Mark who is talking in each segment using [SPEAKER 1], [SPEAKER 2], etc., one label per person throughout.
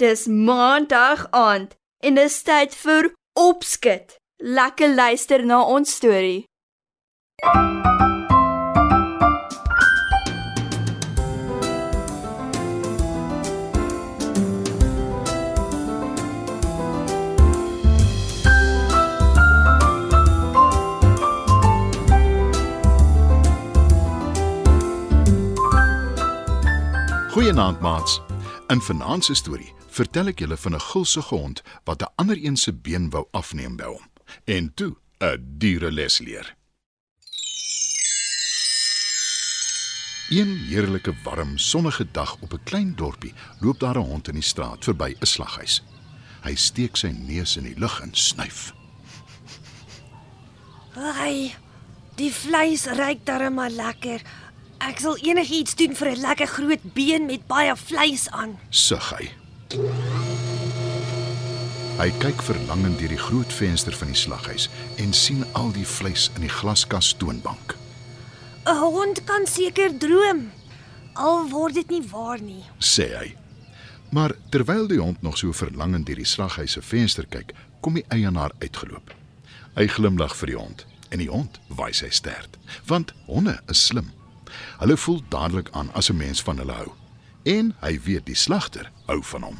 [SPEAKER 1] Dis maandag aand en dis tyd vir opskud. Lekker luister na ons storie.
[SPEAKER 2] Goeienaand maats. In vanaand se storie vertel ek julle van 'n gulsige hond wat 'n ander een se been wou afneem by hom en toe 'n diereles leer. Een heerlike warm sonnige dag op 'n klein dorpie loop daar 'n hond in die straat verby 'n slaghuis. Hy steek sy neus in die lug en snuif.
[SPEAKER 3] Ai, die vleis ruik darem maar lekker. Ek sal enigiets doen vir 'n lekker groot been met baie vleis aan.
[SPEAKER 2] Sug hy. Hy kyk verlangend deur die groot venster van die slaghuis en sien al die vleis in die glaskas toonbank.
[SPEAKER 3] 'n Hond kan seker droom. Al word dit nie waar nie.
[SPEAKER 2] sê hy. Maar terwyl die hond nog so verlangend deur die slaghuis se venster kyk, kom die eienaar uitgeloop. Hy glimlag vir die hond en die hond wys sy stert, want honde is slim. Hulle voel dadelik aan as 'n mens van hulle hou. En hy weet die slagter hou van hom,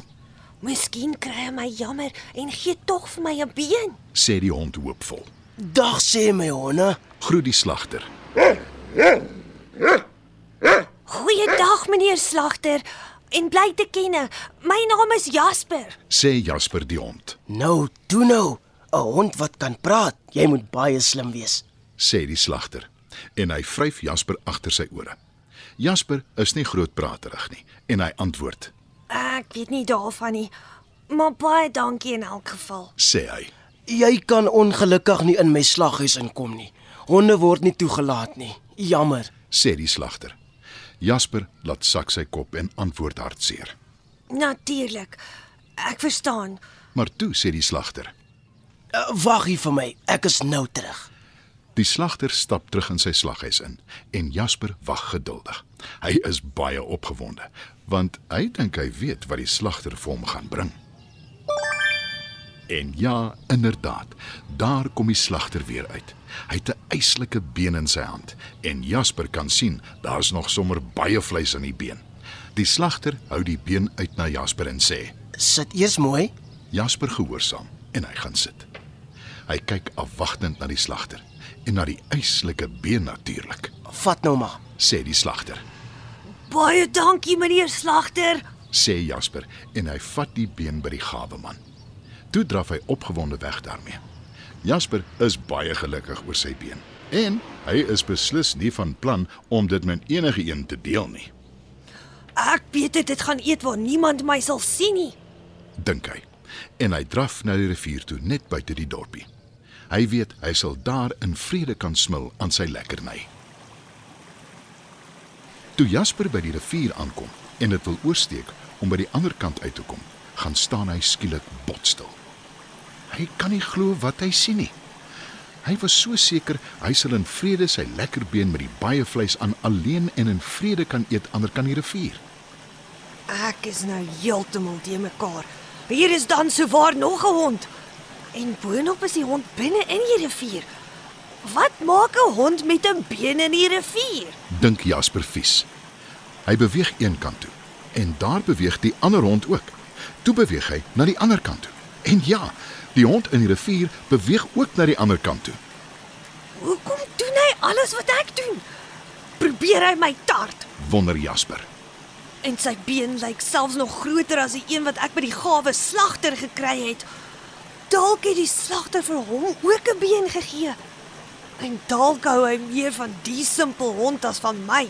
[SPEAKER 3] Miskien kry hy my jammer en gee tog vir my 'n been.
[SPEAKER 2] sê die hond hoopvol.
[SPEAKER 4] Dag sê my honde.
[SPEAKER 2] Groet die slagter.
[SPEAKER 3] Goeiedag meneer slagter en bly te kenne. My naam is Jasper.
[SPEAKER 2] sê Jasper die hond,
[SPEAKER 4] Nou, toe nou. 'n Hond wat kan praat. Jy moet baie slim wees.
[SPEAKER 2] sê die slagter en hy vryf Jasper agter sy ore. Jasper is nie grootpraterig nie en hy antwoord,
[SPEAKER 3] Ek weet nie daarvan nie. Maar baie dankie in elk geval.
[SPEAKER 2] sê hy.
[SPEAKER 4] Jy kan ongelukkig nie in my slaghuis inkom nie. Honde word nie toegelaat nie. Jammer.
[SPEAKER 2] sê die slagter. Jasper laat sak sy kop en antwoord hartseer.
[SPEAKER 3] Natuurlik. Ek verstaan.
[SPEAKER 2] Maar toe sê die slagter.
[SPEAKER 4] Uh, Wag hier vir my. Ek is nou terug.
[SPEAKER 2] Die slagter stap terug in sy slaghuis in en Jasper wag geduldig. Hy is baie opgewonde want hy dink hy weet wat die slagter vir hom gaan bring. En ja, inderdaad, daar kom die slagter weer uit. Hy het 'n eislike been in sy hand en Jasper kan sien daar's nog sommer baie vleis aan die been. Die slagter hou die been uit na Jasper en sê:
[SPEAKER 4] Sit eers mooi.
[SPEAKER 2] Jasper gehoorsaam en hy gaan sit. Hy kyk afwagtend na die slagter en na die eislike been natuurlik,
[SPEAKER 4] Vat nou maar.
[SPEAKER 2] sê die slagter.
[SPEAKER 3] Baie dankie meneer slagter.
[SPEAKER 2] Sê Jasper en hy vat die been by die gaweman. Toe draf hy opgewonde weg daarmee. Jasper is baie gelukkig oor sy been en hy is beslis nie van plan om dit met enige een te deel nie,
[SPEAKER 3] Ek weet dit, dit gaan eet waar niemand my sal sien nie.
[SPEAKER 2] dink hy. En hy draf na die rivier toe net buite die dorpie. Hy weet hy sal daar in vrede kan smil aan sy lekkerny. Toe Jasper by die rivier aankom en dit wil oorsteek om by die ander kant uit te kom, gaan staan hy skielik botstil. Hy kan nie glo wat hy sien nie. Hy was so seker hy sal in vrede sy lekker been met die baie vleis aan alleen en in vrede kan eet ander kan die rivier.
[SPEAKER 3] Ek is nou heeltemal te mekaar. Hier is dan souwaar nog 'n hond. En boonop is die hond binne in die rivier. Wat maak 'n hond met 'n been in die rivier?
[SPEAKER 2] dink Jasper vies. Hy beweeg een kant toe en daar beweeg die ander hond ook. Toe beweeg hy na die ander kant toe. En ja, die hond in die rivier beweeg ook na die ander kant toe.
[SPEAKER 3] Hoekom doen hy alles wat ek doen? Probeer hy my tart?
[SPEAKER 2] Wonder Jasper.
[SPEAKER 3] En sy been lyk selfs nog groter as die een wat ek by die gawe slagter gekry het. Dalk het die slagter vir hom ook 'n been gegee. En dalk hou hy meer van die simpel hond as van my.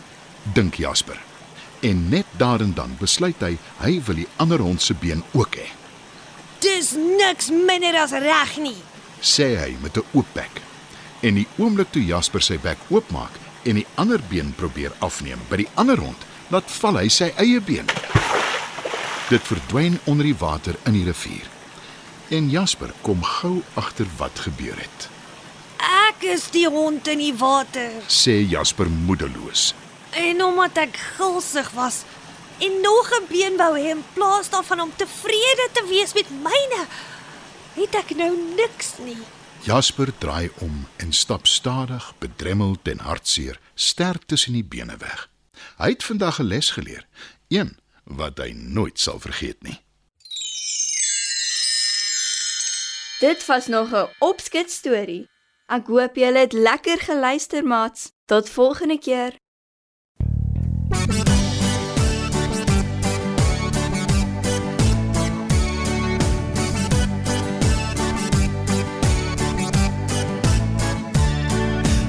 [SPEAKER 2] dink Jasper. En net daar en dan besluit hy hy wil die ander hond se been ook hê,
[SPEAKER 3] Dis niks minder as reg nie.
[SPEAKER 2] sê hy met 'n oop bek. En die oomblik toe Jasper sy bek oopmaak en die ander been probeer afneem by die ander hond, laat val hy sy eie been. Dit verdwyn onder die water in die rivier. En Jasper kom gou agter wat gebeur het.
[SPEAKER 3] Ek is die hond in die water.
[SPEAKER 2] Sê Jasper moedeloos.
[SPEAKER 3] En omdat ek gulsig was en nog 'n been wou hê in plaas daarvan om tevrede te wees met myne. Het ek nou niks nie.
[SPEAKER 2] Jasper draai om en stap stadig, bedremmeld en hartseer, sterk tussen die bene weg. Hy het vandag 'n les geleer, een wat hy nooit sal vergeet nie.
[SPEAKER 1] Dit was nog 'n opskit storie. Ek hoop julle het lekker geluister, maats. Tot volgende keer.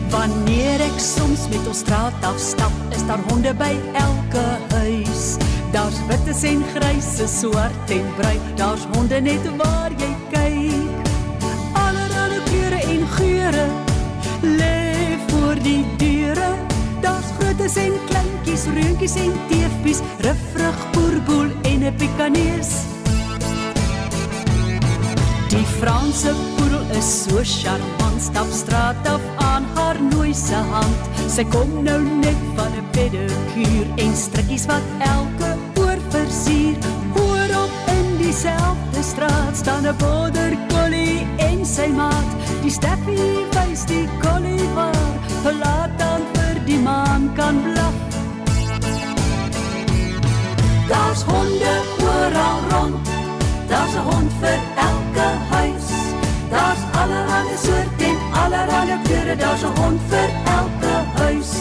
[SPEAKER 5] Wanneer ek soms met ons straat afstap, is daar honde by elke huis. Daar's wites en grysse, swart en bruin, daar's honde net waar jy reentjies en teefies, ruffrig boerboel en 'n pikanees. Die Franse poedel is so charmant, stap straat af aan haar nooise hand. Sy kom nou net van 'n pedikuur en strikkies wat elke oor versier. Hoor op in dieselfde straat staan 'n border collie en sy maat. Die Steffie wys die collie waar, kleure. Daar's 'n hond vir elke huis.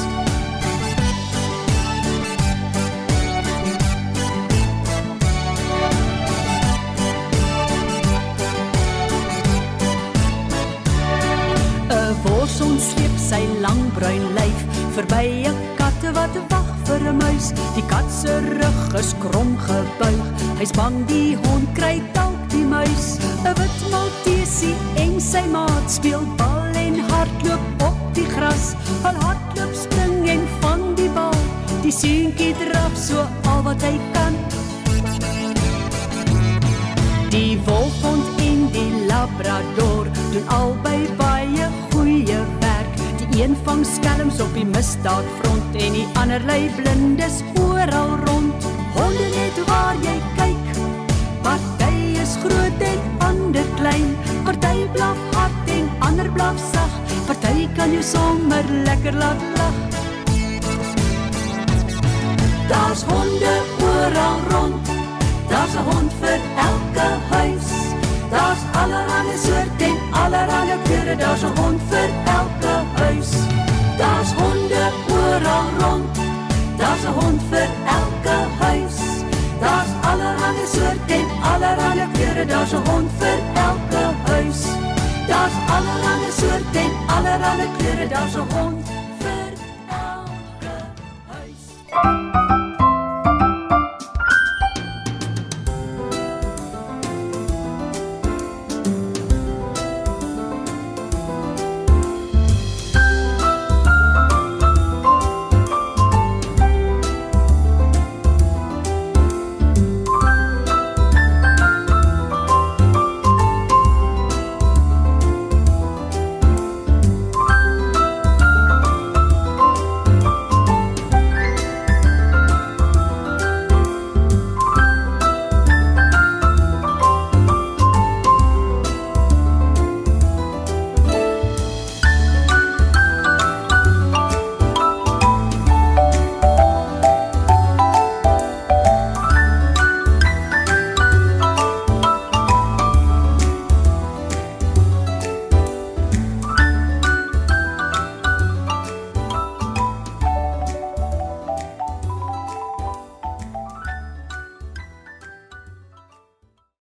[SPEAKER 5] Ons sleep sy lang bruin lyf verby 'n katte wat wag vir 'n muis. Die kat se rug is krom gebuig. Hy's bang die hond kry dalk muis. 'n Wit maltesie en sy maat speel bal en hardloop op die gras. Al hardloop spring en vang die bal. Die seentjie draf so al wat hy kan. Die wolfhond en die labrador doen albei baie goeie werk. Die een vang skelms op die misdaadfront en die ander lei blindes oral rond. Honde net waar jy groot en ander klein. Party blaf hard en ander blaf sag. Party kan jou sommer lekker laat lag. Daar's honde oral rond. Daar's 'n hond vir elke huis. Daar's allerlei soorte en allerlei kleure. Daar's 'n hond vir elke 'n hond vir elke huis. Daar's allerlei soorte en allerlei kleure, daar's 'n hond vir elke huis.